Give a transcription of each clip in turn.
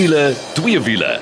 wiele, twee wiele.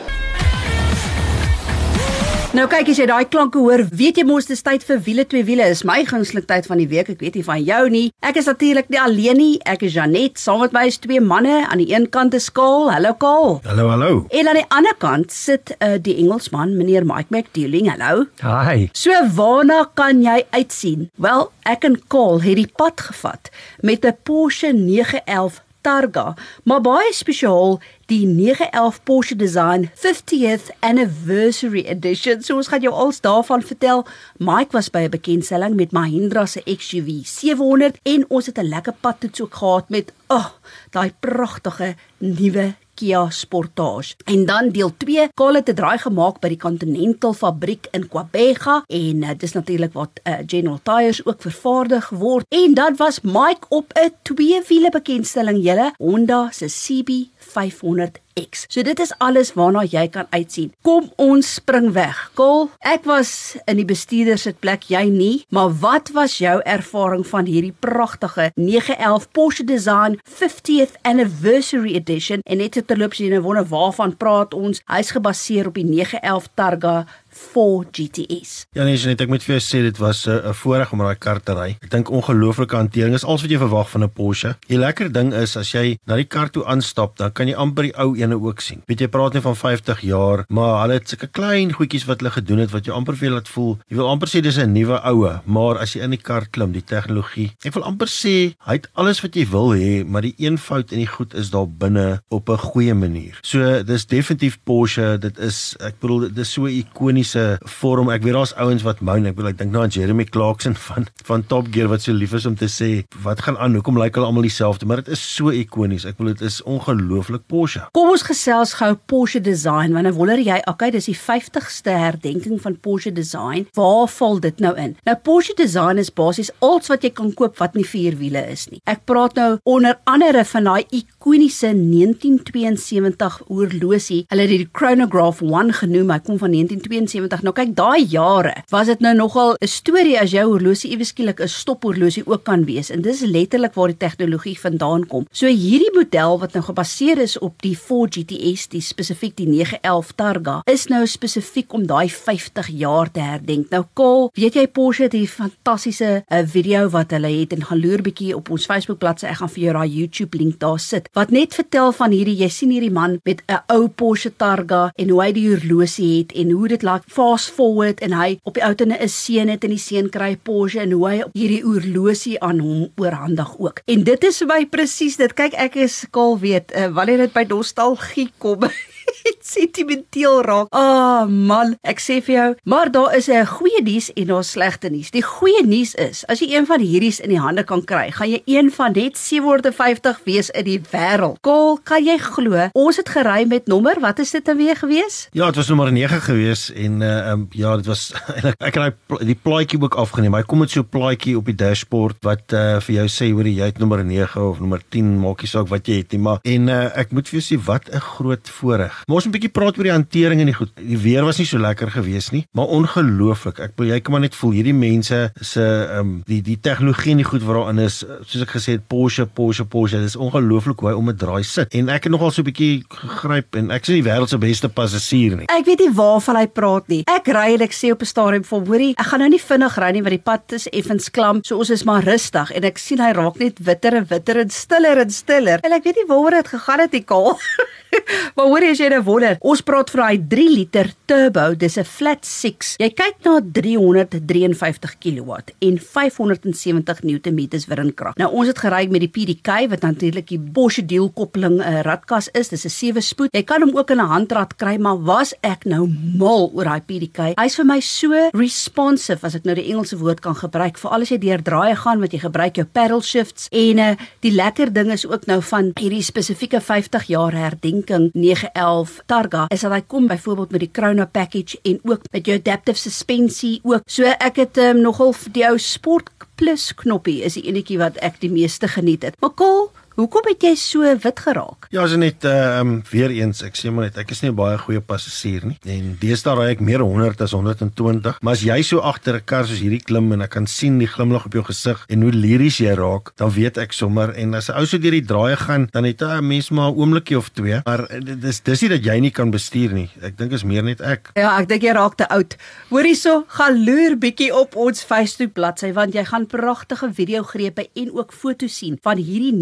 Nou kyk as jy daai klanke hoor, weet jy mos dis tyd vir wiele twee wiele. Is my gunsteling tyd van die week. Ek weet nie van jou nie. Ek is natuurlik nie alleen nie. Ek is Janet. Saam met my is twee manne. Aan die een kant is Kaal. Hallo Kaal. Hallo, hallo. En aan die ander kant sit uh, die Engelsman, meneer Mike McDealing. Hallo. Hi. So waarna kan jy uitsien? Wel, ek en Kaal het die pad gevat met 'n Porsche 911 Targa, maar baie spesiaal die 911 Porsche Design 50th Anniversary Edition. So ons gaan jou als daarvan vertel. Mike was by 'n bekendstelling met Mahindra se XUV 700 en ons het 'n lekker pad toets ook gehad met ag, oh, daai pragtige nuwe Kia Sportage. En dan deel 2, Kaal het 'n draai gemaak by die Continental fabriek in Kwabega en uh, dis natuurlik wat uh, General Tyres ook vervaardig word. En dan was Mike op 'n twee-wiele bekendstelling julle Honda se CB 500 X. So dit is alles waarna jy kan uitsien. Kom ons spring weg. Kol, ek was in die bestuurder se plek, jy nie, maar wat was jou ervaring van hierdie pragtige 911 Porsche Design 50th Anniversary Edition? En net terloops jy nou wonder waarvan praat ons? Hy's gebaseer op die 911 Targa 4 GTS. Ja nee, net ek moet vir jou sê dit was 'n uh, voorreg om daai kar te ry. Ek dink ongelooflike hantering is alles wat jy verwag van 'n Porsche. Die lekker ding is as jy na die kar toe aanstap, dan kan jy amper die ou ene ook sien. Weet jy praat nie van 50 jaar, maar hulle het sulke klein goedjies wat hulle gedoen het wat jy amper vir laat voel. Jy wil amper sê dis 'n nuwe oue, maar as jy in die kar klim, die tegnologie. Ek wil amper sê hy het alles wat jy wil hê, maar die een fout in die goed is daar binne op 'n goeie manier. So dis definitief Porsche, dit is ek bedoel dit is so ikonies se vorm. Ek weet daar's ouens wat moan. Ek bedoel ek dink nou aan Jeremy Clarkson van van Top Gear wat so lief is om te sê wat gaan aan? Hoekom lyk hulle almal dieselfde? Maar dit is so ikonies. Ek bedoel dit is ongelooflik Porsche. Kom ons gesels gou Porsche design. Want nou wonder jy, okay, dis die 50ste herdenking van Porsche design. Waar val dit nou in? Nou Porsche design is basies alles wat jy kan koop wat nie vier wiele is nie. Ek praat nou onder andere van daai ikoniese 1972 oorlosie. Hulle het die Chronograph 1 genoem. Hy kom van 1972 1970. Nou kyk, daai jare was dit nou nogal 'n storie as jou horlosie iewes skielik 'n stophorlosie ook kan wees. En dis letterlik waar die tegnologie vandaan kom. So hierdie model wat nou gebaseer is op die 4 GTS, die spesifiek die 911 Targa, is nou spesifiek om daai 50 jaar te herdenk. Nou Kol, weet jy Porsche het hier fantastiese 'n uh, video wat hulle het en gaan loer bietjie op ons Facebook bladsy. Ek gaan vir jou daai YouTube link daar sit. Wat net vertel van hierdie jy sien hierdie man met 'n ou Porsche Targa en hoe hy die horlosie het en hoe dit laat fast forward en hy op die ou tenne 'n seun het en die seun kry Porsche en hoe hy hierdie oorlosie aan hom oorhandig ook. En dit is vir my presies dit. Kyk ek is skaal weet uh, wanneer dit by nostalgie kom. sentimenteel raak. Ah oh, man, ek sê vir jou, maar daar is 'n goeie nuus en daar slegte nuus. Die goeie nuus is, as jy een van hierdie's in die hande kan kry, gaan jy een van net 750 wees in die wêreld. Kol, kan jy glo? Ons het gery met nommer, wat is dit dan weer gewees? Ja, dit was nommer 9 gewees en uh um, ja, dit was ek het die, die plaatjie ook afgeneem. Hy kom met so 'n plaatjie op die dashboard wat uh vir jou sê hoor jy het nommer 9 of nommer 10, maak nie saak wat jy het nie, maar en uh ek moet vir jou sê wat 'n groot voorreg. Maar ons 'n bietjie praat oor die hantering en die goed. Die weer was nie so lekker gewees nie, maar ongelooflik. Ek jy kan maar net voel hierdie mense se ehm um, die die tegnologie en die goed wat daarin is, soos ek gesê het Porsche, Porsche, Porsche. Dit is ongelooflik hoe hy om 'n draai sit. En ek het nogal so 'n bietjie gegryp en ek sien die wêreld se beste passasier nie. Ek weet nie waarvan hy praat nie. Ek ry en ek sê op 'n stadium vir hoorie, ek gaan nou nie vinnig ry nie want die pad is effens klam. So ons is maar rustig en ek sien hy raak net witter en witter en stiller en stiller. En ek weet nie waaroor dit gegaan het nie, Kaal. maar hoor jy as jy nou wonder, ons praat van daai 3 liter turbo, dis 'n flat 6. Jy kyk na 353 kW en 570 Nm wrinkrag. Nou ons het gery met die PDK wat natuurlik die Bosch deel koppeling 'n uh, ratkas is. Dis 'n 7 spoed. Jy kan hom ook in 'n handrat kry, maar was ek nou mal oor daai PDK. Hy's vir my so responsive as ek nou die Engelse woord kan gebruik vir alles jy deur draaie gaan wat jy gebruik jou paddle shifts en uh, die lekker ding is ook nou van hierdie spesifieke 50 jaar herdenking 911 Targa is dat hy kom byvoorbeeld met die Chrono package en ook met jou adaptive suspensie ook. So ek het um, nogal die ou Sport Plus knoppie is die enetjie wat ek die meeste geniet het. Maar Kol, Hoekom het jy so wit geraak? Ja, as net ehm um, weer eens, ek sê maar net ek is nie baie goeie passasier nie. En deesdae ry ek meer 100 as 120, maar as jy so agter 'n kar soos hierdie klim en ek kan sien die glimlag op jou gesig en hoe liries jy raak, dan weet ek sommer en as 'n ou so deur die draaie gaan, dan het 'n mens maar 'n oombliekie of twee, maar dis dis nie dat jy nie kan bestuur nie. Ek dink is meer net ek. Ja, ek dink jy raak te oud. Hoor hierso, gaan loer bietjie op ons Facebook bladsy want jy gaan pragtige videogrepe en ook foto's sien van hierdie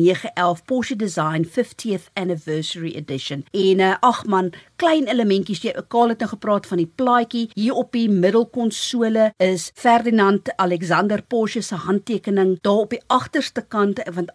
911 Porsche Design 50th Anniversary Edition. En uh, ag man, klein elementjies. Jy Karl het nou gepraat van die plaatjie. Hier op die middelkonsole is Ferdinand Alexander Porsche se handtekening. Daar op die agterste kant want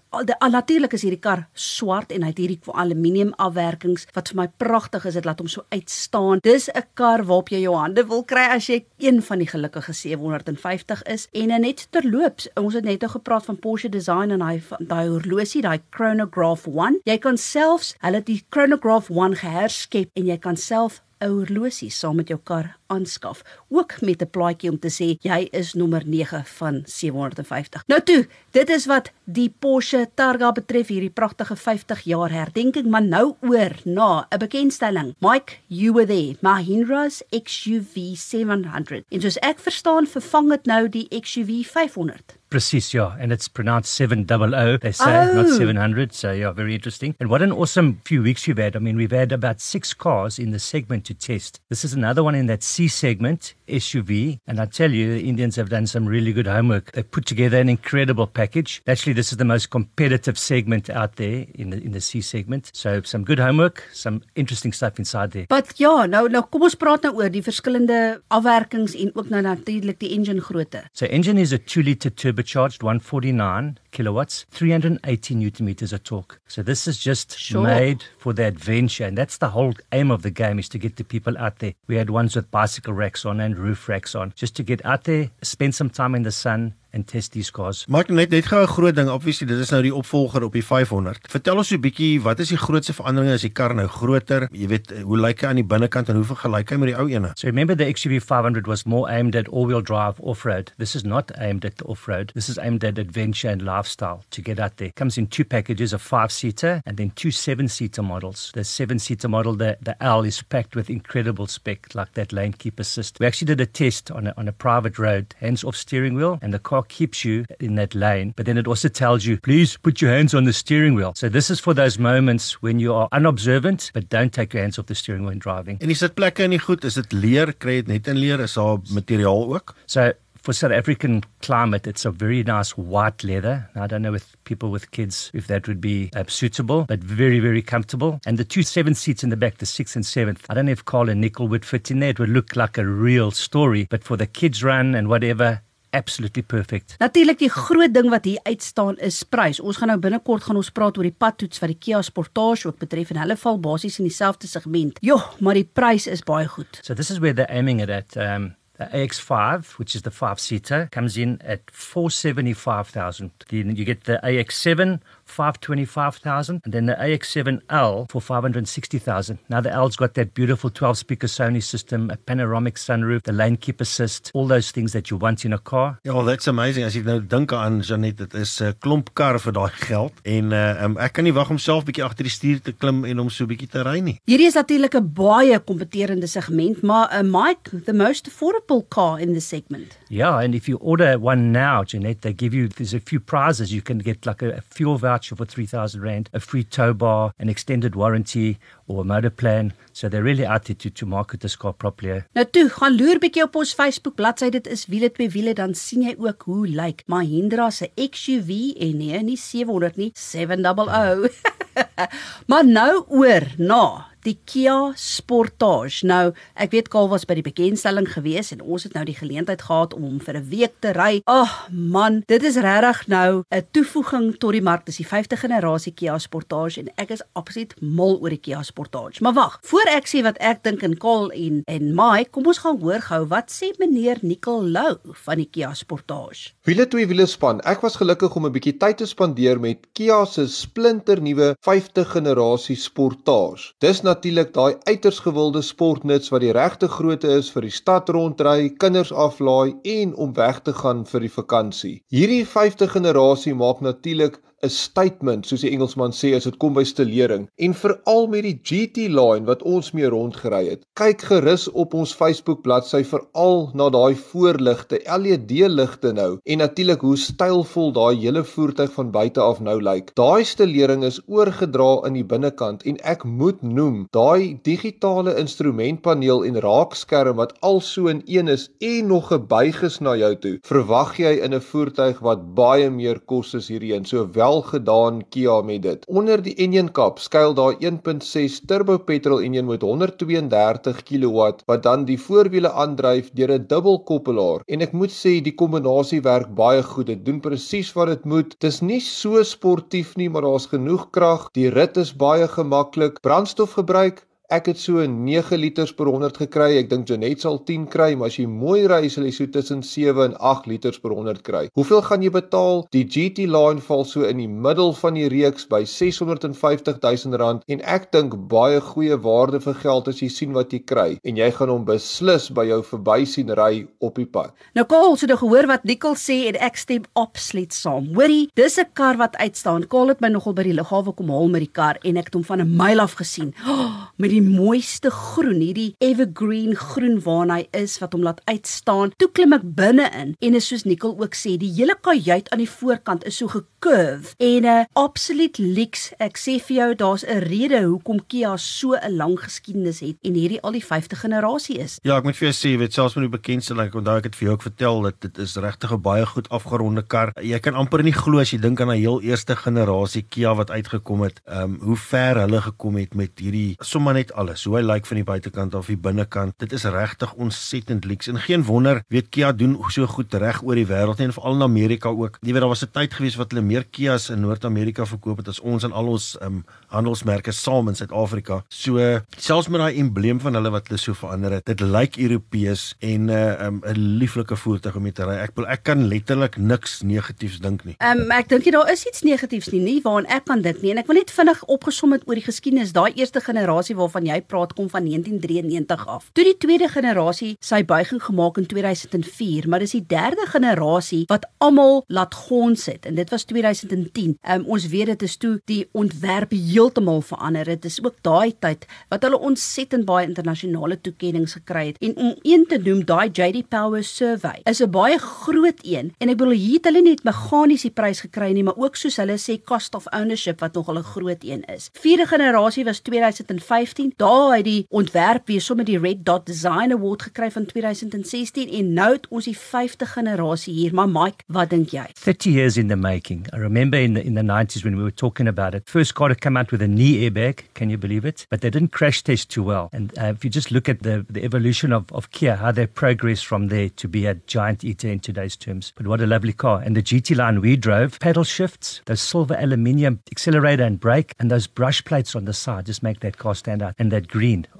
natuurlik is hierdie kar swart en hy het hierdie aluminium afwerkings wat vir my pragtig is. Dit laat hom so uitstaan. Dis 'n kar waarop jy jou hande wil kry as jy een van die gelukkige 750 is. En net terloops, ons het net nou gepraat van Porsche design en daai daai horlosie, daai chronograph 1. Jy kan selfs hulle die chronograph 1 geherskep en jy kan self 'n horlosie saam met jou kar aanskaf, ook met 'n plaatjie om te sê jy is nommer 9 van 750. Nou toe, dit is wat die Porsche Targa betref hierdie pragtige 50 jaar herdenking, maar nou oor na 'n bekendstelling. Mike, you were there. Mahindra's XUV 700. En soos ek verstaan, vervang dit nou die XUV 500. Precious, yeah, and it's pronounced 700, they say, oh. not 700. So, yeah, very interesting. And what an awesome few weeks you've had. I mean, we've had about six cars in the segment to test. This is another one in that C segment, SUV. And I tell you, the Indians have done some really good homework. They've put together an incredible package. Actually, this is the most competitive segment out there in the, in the C segment. So, some good homework, some interesting stuff inside there. But ja, nou, nou kom ons praat nou oor die verskillende afwerkings en ook nou natuurlik die engine grootte. So, engine is a 2 liter turbo turbocharged 149 kilowatts, 380 newton meters of torque. So this is just sure. made for the adventure, and that's the whole aim of the game is to get the people out there. We had ones with bicycle racks on and roof racks on, just to get out there, spend some time in the sun, en test these cars. Maak net net gou 'n groot ding. Obviously, dit is nou die opvolger op die 500. Vertel ons so 'n bietjie, wat is die grootste veranderinge as die kar nou groter? Jy weet, hoe lyk hy aan die binnekant en hoe vergelyk hy met die ou ene? So remember the XUV 500 was more aimed at all-wheel drive off-road. This is not aimed at off-road. This is aimed at adventure and lifestyle to get out there. Comes in two packages, a 5-seater and then two 7-seater models. The 7-seater model, the the L is packed with incredible spec like that lane keep assist. We actually did a test on a on a private road, hands-off steering wheel and the car keeps you in that lane, but then it also tells you, please put your hands on the steering wheel. So this is for those moments when you are unobservant, but don't take your hands off the steering wheel when driving. En is dit plekke in die goed? Is dit leer? Kry dit net in leer? Is daar materiaal ook? So for South African climate, it's a very nice white leather. Now, I don't know with people with kids if that would be uh, suitable, but very, very comfortable. And the two seven seats in the back, the sixth and seventh, I don't know if Carl and Nickel would fit in there. It would look like a real story, but for the kids' run and whatever, absolutely perfect. Natuurlik die groot ding wat hier uitstaan is prys. Ons gaan nou binnekort gaan ons praat oor die padtoets wat die Kia Sportage ook betref en hulle val basies in dieselfde segment. Jo, maar die prys is baie goed. So this is where they're aiming it at um the AX5, which is the five seater, comes in at 475,000. Then you get the AX7 525,000 and then the AX7L for 560,000. Now the L's got that beautiful 12 speaker Sony system, a panoramic sunroof, the lane keep assist, all those things that you want in a car. Ja, well, that's amazing. As jy nou dink aan Janet, dit is 'n uh, klomp kar vir daai geld en uh, um, ek kan nie wag om self bietjie agter die stuur te klim en om so bietjie te ry nie. Hierdie is natuurlik 'n baie kompeterende segment, maar 'n uh, Mike, the most affordable car in the segment. Yeah, and if you order one now, Janet, they give you there's a few prizes. You can get like a, a fuel voucher for 3000 rand, a free tow bar, an extended warranty or a motor plan. So they're really out there to to market this car properly. Nou toe, gaan loer bietjie op ons Facebook bladsy. Dit is wiele twee wiele dan sien jy ook hoe lyk like Mahindra se XUV en nee, nie 700 nie, 700. maar nou oor na die Kia Sportage. Nou, ek weet Kaal was by die bekendstelling gewees en ons het nou die geleentheid gehad om hom vir 'n week te ry. Ag oh, man, dit is regtig nou 'n toevoeging tot die mark. Dis die 5de generasie Kia Sportage en ek is absoluut mal oor die Kia Sportage. Maar wag, voor ek sê wat ek dink en Kaal en en Mai, kom ons gaan hoor gou wat sê meneer Nicol Lou van die Kia Sportage. Wiele twee wiele span. Ek was gelukkig om 'n bietjie tyd te spandeer met Kia se splinternuwe 5de generasie Sportage. Dis natuurlik daai uiters gewilde sportnuts wat die regte grootte is vir die stad rondry, kinders aflaai en om weg te gaan vir die vakansie. Hierdie 5de generasie maak natuurlik 'n statement soos die Engelsman sê as dit kom by stelering en veral met die GT line wat ons mee rondgery het. Kyk gerus op ons Facebook bladsy veral na daai voorligte, LED ligte nou en natuurlik hoe stylvol daai hele voertuig van buite af nou lyk. Daai stelering is oorgedra in die binnekant en ek moet noem, daai digitale instrumentpaneel en raakskerm wat also in een is en nog 'n buig is na jou toe. Verwag jy in 'n voertuig wat baie meer kos as hierdie een, so wel gedaan Kia met dit. Onder die enjin kap skuil daar 1.6 turbo petrol enjin met 132 kW wat dan die voorwiele aandryf deur 'n dubbelkoppelaar. En ek moet sê die kombinasie werk baie goed. Dit doen presies wat dit moet. Dis nie so sportief nie, maar daar's genoeg krag. Die rit is baie gemaklik. Brandstofgebruik Ek het so 9 liters per 100 gekry. Ek dink Janet sal 10 kry, maar as jy mooi ry, sal jy so tussen 7 en 8 liters per 100 kry. Hoeveel gaan jy betaal? Die GT Line val so in die middel van die reeks by 650 000 rand en ek dink baie goeie waarde vir geld as jy sien wat jy kry en jy gaan hom beslis by jou verby sien ry op die pad. Nou Kaal, so jy gehoor wat Nicole sê en ek stem absoluut saam. Hoorie, dis 'n kar wat uitstaan. Kaal het my nogal by die lughawe kom haal met die kar en ek het hom van 'n myl af gesien. Oh, die die mooiste groen, hierdie evergreen groen waarna hy is wat hom laat uitstaan. Toe klim ek binne in en is soos Nicole ook sê, die hele kajuit aan die voorkant is so gekurve en 'n uh, absolute leaks. Ek sê vir jou, daar's 'n rede hoekom Kia so 'n lang geskiedenis het en hierdie al die 5de generasie is. Ja, ek moet vir jou sê, weet selfs met die bekendste, ek onthou ek het vir jou ook vertel dat dit is regtig 'n baie goed afgeronde kar. Jy kan amper nie glo as jy dink aan 'n heel eerste generasie Kia wat uitgekom het, ehm um, hoe ver hulle gekom het met hierdie sommer net alles. Hoe hy lyk van die buitekant af die binnekant. Dit is regtig ontsettend lyks en geen wonder weet Kia doen so goed reg oor die wêreld en veral in Amerika ook. Jy weet daar was 'n tyd gewees wat hulle meer Kias in Noord-Amerika verkoop het as ons en al ons um, handelsmerke saam in Suid-Afrika. So selfs met daai embleem van hulle wat hulle so verander het. Dit lyk Europees en 'n uh, um, 'n lieflike voertuig om mee te ry. Ek ek kan letterlik niks negatiefs dink nie. Ehm um, ek dink jy daar is iets negatiefs nie, nie waaraan ek kan dink nie en ek wil net vinnig opgesom het oor die geskiedenis daai eerste generasie waarvan jy praat kom van 1993 af. Toe die tweede generasie sy buiging gemaak in 2004, maar dis die derde generasie wat almal laat gons het en dit was 2010. Um, ons weet dit is toe die ontwerp heeltemal verander. Dit is ook daai tyd wat hulle ontsettend baie internasionale toekenninge gekry het. En om een te noem, daai JD Power Survey is 'n baie groot een en ek bedoel hier het hulle net meganies die prys gekry nie, maar ook soos hulle sê cost of ownership wat nogal 'n groot een is. Vierde generasie was 2015. Daar het die ontwerp weer sommer die Red Dot Design Award gekry van 2016 en nou het ons die 5de generasie hier. Maar Mike, wat dink jy? 30 years in the making. I remember in the, in the 90s when we were talking about it. First car to come out with a knee airbag, can you believe it? But they didn't crash test too well. And uh, if you just look at the the evolution of of Kia, how they progressed from there to be a giant eater in today's terms. But what a lovely car. And the GT line we drove, pedal shifts, those silver aluminium accelerator and brake and those brush plates on the side just make that car stand out and that green.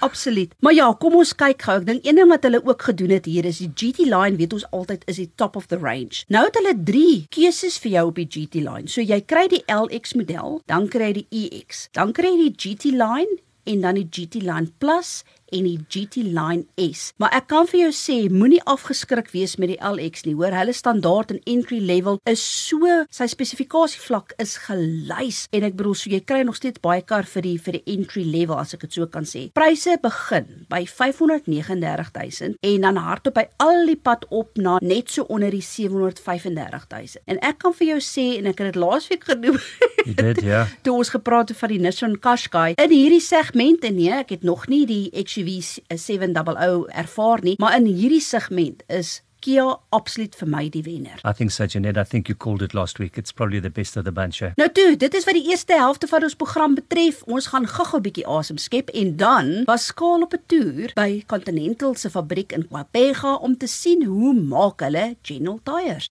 Absoluut. Maar ja, kom ons kyk gou. Ek dink een ding wat hulle ook gedoen het hier is die GT line, weet ons altyd is die top of the range. Nou het hulle 3 keuses vir jou op die GT line. So jy kry die LX model, dan kry jy die EX, dan kry jy die GT line en dan die GT line Plus en die GT Line S. Maar ek kan vir jou sê, moenie afgeskrik wees met die LX nie. Hoor, hulle standaard en entry level is so, sy spesifikasie vlak is gelys en ek bedoel, so jy kry nog steeds baie kar vir die vir die entry level as ek dit so kan sê. Pryse begin by 539000 en dan hardop by al die pad op na net so onder die 735000. En ek kan vir jou sê en ek het dit laasweek genoem. Jy dit ja. Toe ons gepraat het van die Nissan Qashqai in hierdie segmente nee, ek het nog nie die SUV 700 ervaar nie, maar in hierdie segment is Kia absoluut vir my die wenner. I think so Janet, I think you called it last week. It's probably the best of the bunch. Eh? Nou toe, dit is wat die eerste helfte van ons program betref. Ons gaan gou-gou 'n bietjie asem skep en dan was skaal op 'n toer by Continental se fabriek in Kwapega om te sien hoe maak hulle General Tyres.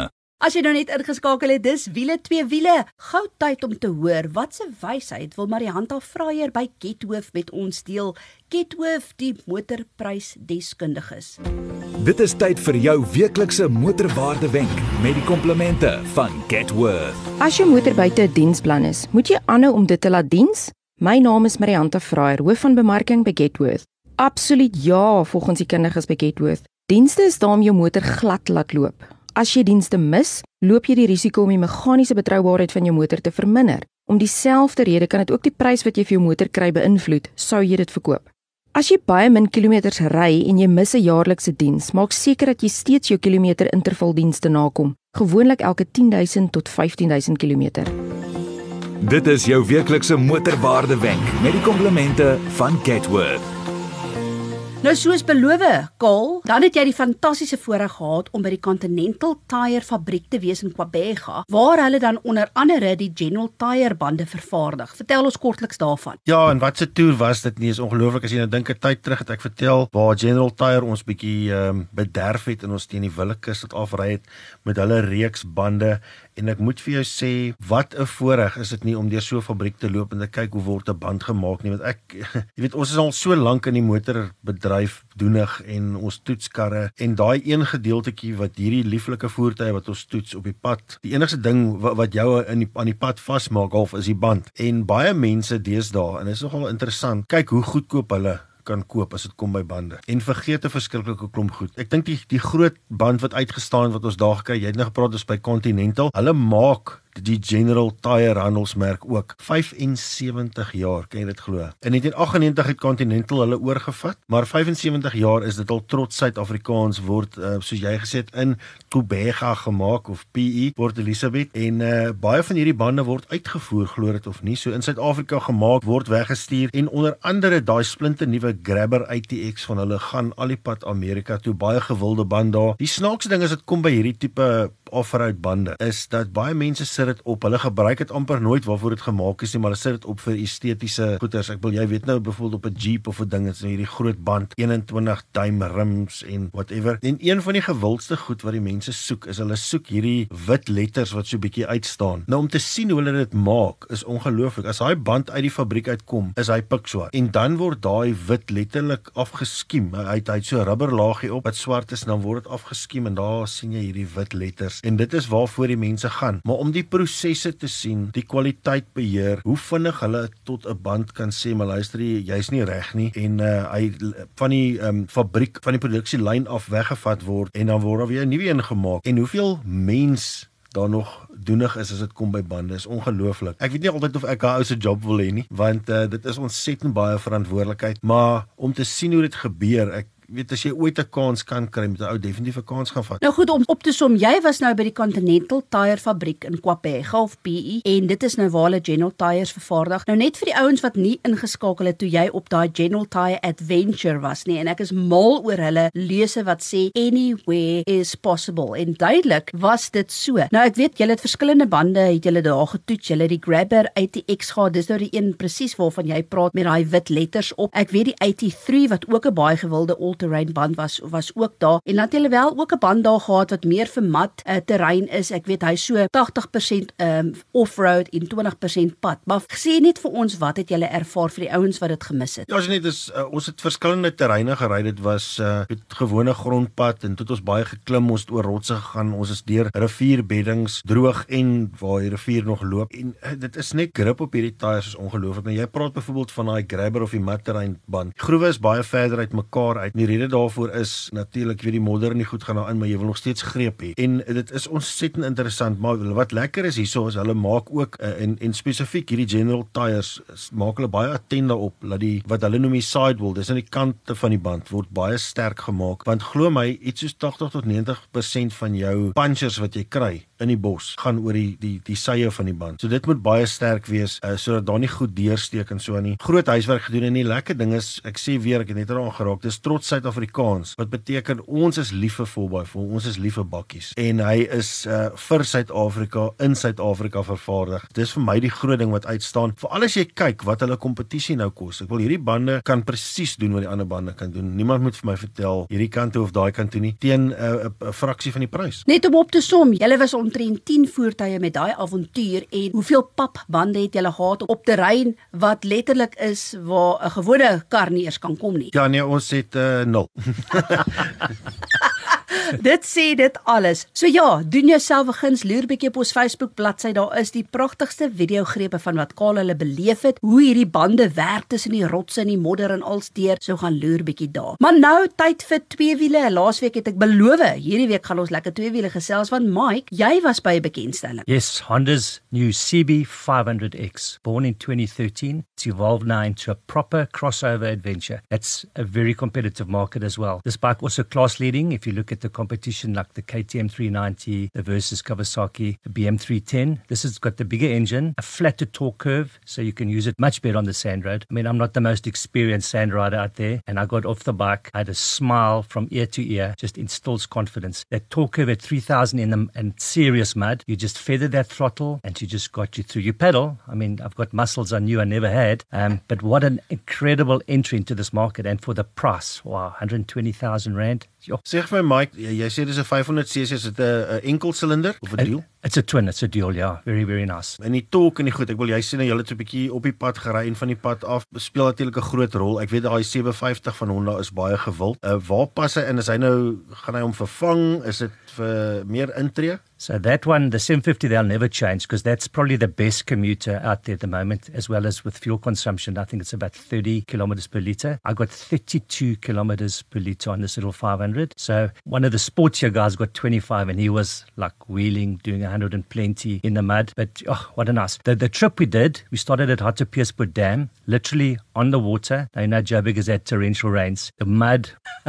As jy nou net ingeskakel het, dis wiele twee wiele. Gou tyd om te hoor wat se wysheid wil Marianta Fraier by Gethoof met ons deel. Gethoof, die motorprys deskundiges. Dit is tyd vir jou weeklikse motorwaarde wenk met die komplimente van Getworth. As jou motor buite 'n diensplan is, moet jy aanhou om dit te laat diens? My naam is Marianta Fraier, hoof van bemarking by Getworth. Absoluut ja, volgens die kundiges by Getworth. Dienste is daar om jou motor glad laat loop. As jy dienste mis, loop jy die risiko om die meganiese betroubaarheid van jou motor te verminder. Om dieselfde rede kan dit ook die prys wat jy vir jou motor kry beïnvloed, sou jy dit verkoop. As jy baie min kilometers ry en jy mis 'n jaarlikse diens, maak seker dat jy steeds jou kilometer intervaldienste nakom, gewoonlik elke 10000 tot 15000 km. Dit is jou weeklikse motorwaarde wenk met die komplimente van Getworth. Nou soos beloof, Kaal, dan het jy die fantastiese voorreg gehad om by die Continental Tire fabriek te wees in Kwabega, waar hulle dan onder andere die General Tire bande vervaardig. Vertel ons kortliks daarvan. Ja, en wat 'n toer was dit nie? Is ongelooflik as jy nou dink 'n tyd terug het ek vertel waar General Tire ons bietjie ehm um, bederf het en ons teen die Willekus het afry het met hulle reeks bande en ek moet vir jou sê wat 'n voorreg is dit nie om deur so 'n fabriek te loop en te kyk hoe word 'n band gemaak nie want ek jy weet ons is al so lank in die motorbedryf doenig en ons toetskarre en daai een gedeeltjie wat hierdie lieflike voertuie wat ons toets op die pad die enigste ding wat, wat jou in die aan die pad vasmaak half is die band. En baie mense deesdae en dit is nogal interessant kyk hoe goedkoop hulle kan koop as dit kom by bande. En vergeet 'n verskriklike klomp goed. Ek dink die die groot band wat uitgestaan wat ons daar gekry, jy het nou gepraat oor by Continental. Hulle maak die General Tire handelsmerk ook 75 jaar, kan jy dit glo? In 1998 het Continental hulle oorgevat, maar 75 jaar is dit al trots Suid-Afrikaans word uh, soos jy gesê het in Kubega gemaak of PE Port Elizabeth en uh, baie van hierdie bande word uitgevoer glo dit of nie, so in Suid-Afrika gemaak word weggestuur en onder andere daai splinte nuwe Grabber ATX van hulle gaan al die pad Amerika toe, baie gewilde band daar. Die snaakse ding is dit kom by hierdie tipe off-road bande is dat baie mense sit dit op. Hulle gebruik dit amper nooit waarvoor dit gemaak is nie, maar hulle sit dit op vir estetiese goeders. Ek wil jy weet nou byvoorbeeld op 'n Jeep of 'n ding is hierdie groot band 21 duim rims en whatever. En een van die gewildste goed wat die mense soek is hulle soek hierdie wit letters wat so bietjie uitstaan. Nou om te sien hoe hulle dit maak is ongelooflik. As daai band uit die fabriek uitkom, is hy pikswart en dan word daai wit letterlik afgeskiem. Hy het hy het so 'n rubberlaagie op wat swart is en dan word dit afgeskiem en daar sien jy hierdie wit letters en dit is waarvoor die mense gaan. Maar om die prosesse te sien, die kwaliteit beheer, hoe vinnig hulle tot 'n band kan sê, "Maar luister jy, jy's nie reg nie" en uh, hy van die um, fabriek van die produksielyn af weggevat word en dan word daar weer 'n nuwe een gemaak. En hoeveel mens daar nog doenig is as dit kom by bande is ongelooflik. Ek weet nie altyd of ek 'n ou se job wil hê nie, want uh, dit is ontsettend baie verantwoordelikheid, maar om te sien hoe dit gebeur, ek weet as jy ooit 'n kans kan kry met 'n ou definitief 'n kans gaan vat. Nou goed om op te som, jy was nou by die Continental Tire fabriek in Kwapega of PE en dit is nou waar hulle General Tires vervaardig. Nou net vir die ouens wat nie ingeskakel het toe jy op daai General Tire Adventure was nie en ek is mal oor hulle lese wat sê anywhere is possible en duidelik was dit so. Nou ek weet julle het verskillende bande het julle daar getoets, julle die Grabber ATX gehad. Dis nou die een presies waarvan jy praat met daai wit letters op. Ek weet die 83 wat ook 'n baie gewilde terrein band was was ook daar en dan het hulle wel ook 'n band daar gehad wat meer vir mat uh, terrein is. Ek weet hy so 80% um off-road en 20% pad. Maar sê net vir ons wat het julle ervaar vir die ouens wat dit gemis het? Ja, as net is uh, ons het verskillende terreine gery. Dit was uh met gewone grondpad en toe het ons baie geklim, ons het oor rotse gegaan. Ons is deur rivierbeddings, droog en waar die rivier nog loop. En uh, dit is net grip op hierdie tyres is ongelooflik. Nou jy praat byvoorbeeld van daai grabber of die mat terrein band. Die groewe is baie verder uit mekaar uit. Die rede daarvoor is natuurlik weet die modder en die goed gaan daarin, maar jy wil nog steeds greep hê. En dit is ontsettend interessant, maar wat lekker is hierso is hulle maak ook uh, en en spesifiek hierdie General Tyres maak hulle baie attent daarop dat die wat hulle noem die sidewall, dis aan die kante van die band word baie sterk gemaak want glo my iets soos 80 tot 90% van jou punches wat jy kry in die bos gaan oor die die die sye van die band. So dit moet baie sterk wees uh, sodat daar nie goed deursteek en so aan nie. Groot huiswerk gedoen en die lekker ding is ek sê weer ek het net daaraan geraak. Dis trots Suid-Afrikaans. Wat beteken ons is lief vir volbaai vol. Ons is lief vir bakkies en hy is uh, vir Suid-Afrika in Suid-Afrika vervaardig. Dis vir my die groot ding wat uitstaan. Veral as jy kyk wat hulle kompetisie nou kos. Ek wil hierdie bande kan presies doen wat die ander bande kan doen. Niemand moet vir my vertel hierdie kant toe of daai kant toe nie teen eh, 'n uh, uh, fraksie van die prys. Net om op te som, julle was omtrent 10 voertuie met daai avontuur en hoeveel papbande het julle gehad op terrein wat letterlik is waar 'n gewone kar nie eers kan kom nie. Ja nee, ons het uh, nul. dit sê dit alles. So ja, doen jouself 'n guns, loer bietjie op ons Facebook bladsy. Daar is die pragtigste videogrepe van wat Kaal hulle beleef het, hoe hierdie bande werk tussen die rotse en die modder en alsteer. So gaan loer bietjie daar. Maar nou tyd vir twee wiele. Laasweek het ek beloof, hierdie week gaan ons lekker twee wiele gesels want Mike, jy was by 'n bekendstelling. Yes, Honda's new CB500X, born in 2013, it's evolved now into a proper crossover adventure. It's a very competitive market as well. This bike also class leading if you look at the competition like the KTM 390, the Versus Kawasaki, the BM310. This has got the bigger engine, a flatter torque curve, so you can use it much better on the sand road. I mean, I'm not the most experienced sand rider out there, and I got off the bike. I had a smile from ear to ear, just instills confidence. That torque curve at 3000 in the and serious mud, you just feather that throttle and you just got you through. You pedal. I mean, I've got muscles on you I never had, um, but what an incredible entry into this market and for the price. Wow, 120,000 Rand. Ja. Sê vir my Mike, jy, jy sê dis 'n 500 cc, is dit 'n enkel silinder of 'n dual? It's a twin, it's a dual, ja. Very very nice. En die torque en die goed, ek wil jy sien nou jy het so 'n bietjie op die pad gery en van die pad af speel natuurlik 'n groot rol. Ek weet daai 750 van Honda is baie gewild. Uh, waar pas hy in? Is hy nou gaan hy hom vervang? Is dit vir meer intree? So that one, the 750, they'll never change because that's probably the best commuter out there at the moment, as well as with fuel consumption. I think it's about 30 kilometers per liter. I got 32 kilometers per liter on this little 500. So one of the sportier guys got 25 and he was like wheeling, doing 100 and plenty in the mud. But oh, what a nice. The, the trip we did, we started at Hartopiersput Dam, literally on the water. You know, Joburg is at torrential rains. The mud,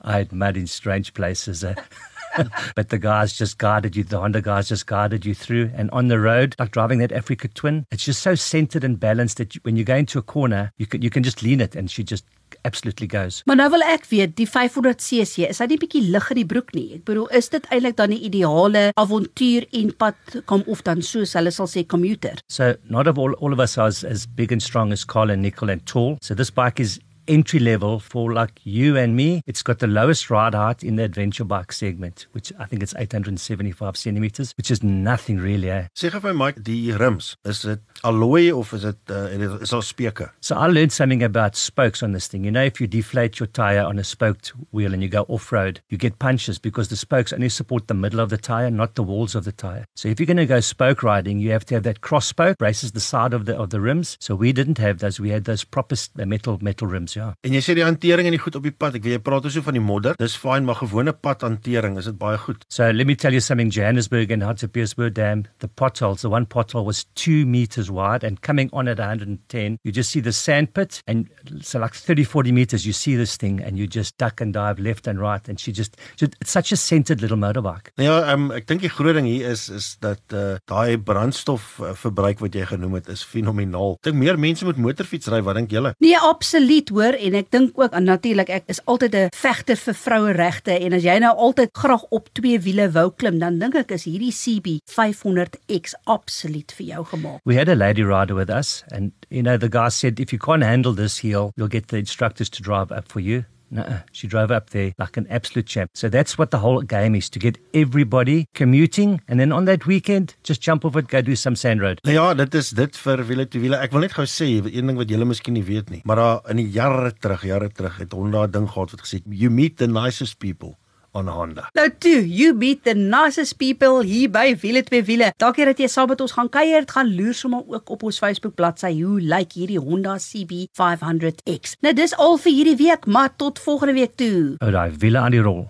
I had mud in strange places. Uh, but the guys just guided you, the Honda guys just guided you through. And on the road, like driving that Africa Twin, it's just so centered and balanced that you, when you go into a corner, you can, you can just lean it and she just absolutely goes. Maar nou wil ek weet, die 500cc, is hy nie bietjie lig in die broek nie? Ek bedoel, is dit eintlik dan die ideale avontuur en pad kom of dan soos hulle sal sê commuter? So not of all all of us are as, as big and strong as Carl and Nickel and tall. So this bike is entry level for like you and me. It's got the lowest ride height in the adventure bike segment, which I think it's 875 centimeters, which is nothing really. Eh? Sê gou vir my, die rims, is dit alloy of is dit uh, is speke? So I learned something about spokes on this thing. You know, if you deflate your tire on a spoked wheel and you go off road, you get punches because the spokes only support the middle of the tire, not the walls of the tire. So if you're going to go spoke riding, you have to have that cross spoke braces the side of the of the rims. So we didn't have those. We had those proper metal metal rims. Ja. En jy sê die hantering en die goed op die pad. Ek weet jy praat oor so van die modder. Dis fyn, maar gewone padhantering, is dit baie goed. So let me tell you something Johannesburg and Hartbeespoort Dam, the potholes, the one pothole was 2 meters wide and coming on at 110, you just see the sand pit and so like 30 40 meters you see this thing and you just duck and dive left and right and she just, just it's such a centered little motorbike. Ja, um, ek dink die groot ding hier is is dat uh, daai brandstof uh, verbruik wat jy genoem het is fenomenaal. Ek dink meer mense moet motorfiets ry, wat dink julle? Nee, absoluut, hoor, en ek dink ook natuurlik ek is altyd 'n vegter vir vroueregte en as jy nou altyd graag op twee wiele wou klim, dan dink ek is hierdie CB 500X absoluut vir jou gemaak. We had a lady rider with us and you know the guy said if you can't handle this heel, you'll get the instructors to drive up for you. No, she drove up there like an absolute champ. So that's what the whole game is to get everybody commuting and then on that weekend just jump off it go do some sand road. Nou ja, dit is dit vir wiele te wiele. Ek wil net gou sê een ding wat julle miskien nie weet nie, maar daar in die jare terug, jare terug het Honda 'n ding gehad wat gesê you meet the nicest people aan Honda. Nou toe, you beat the nicest people hier by Wiele twee wiele. Dankie dat jy saam met ons gaan kuier. Dit gaan loer sommer ook op ons Facebook bladsy. Hoe lyk hierdie Honda CB500X? Nou dis al vir hierdie week, maar tot volgende week toe. Ou daai wiele aan die rol.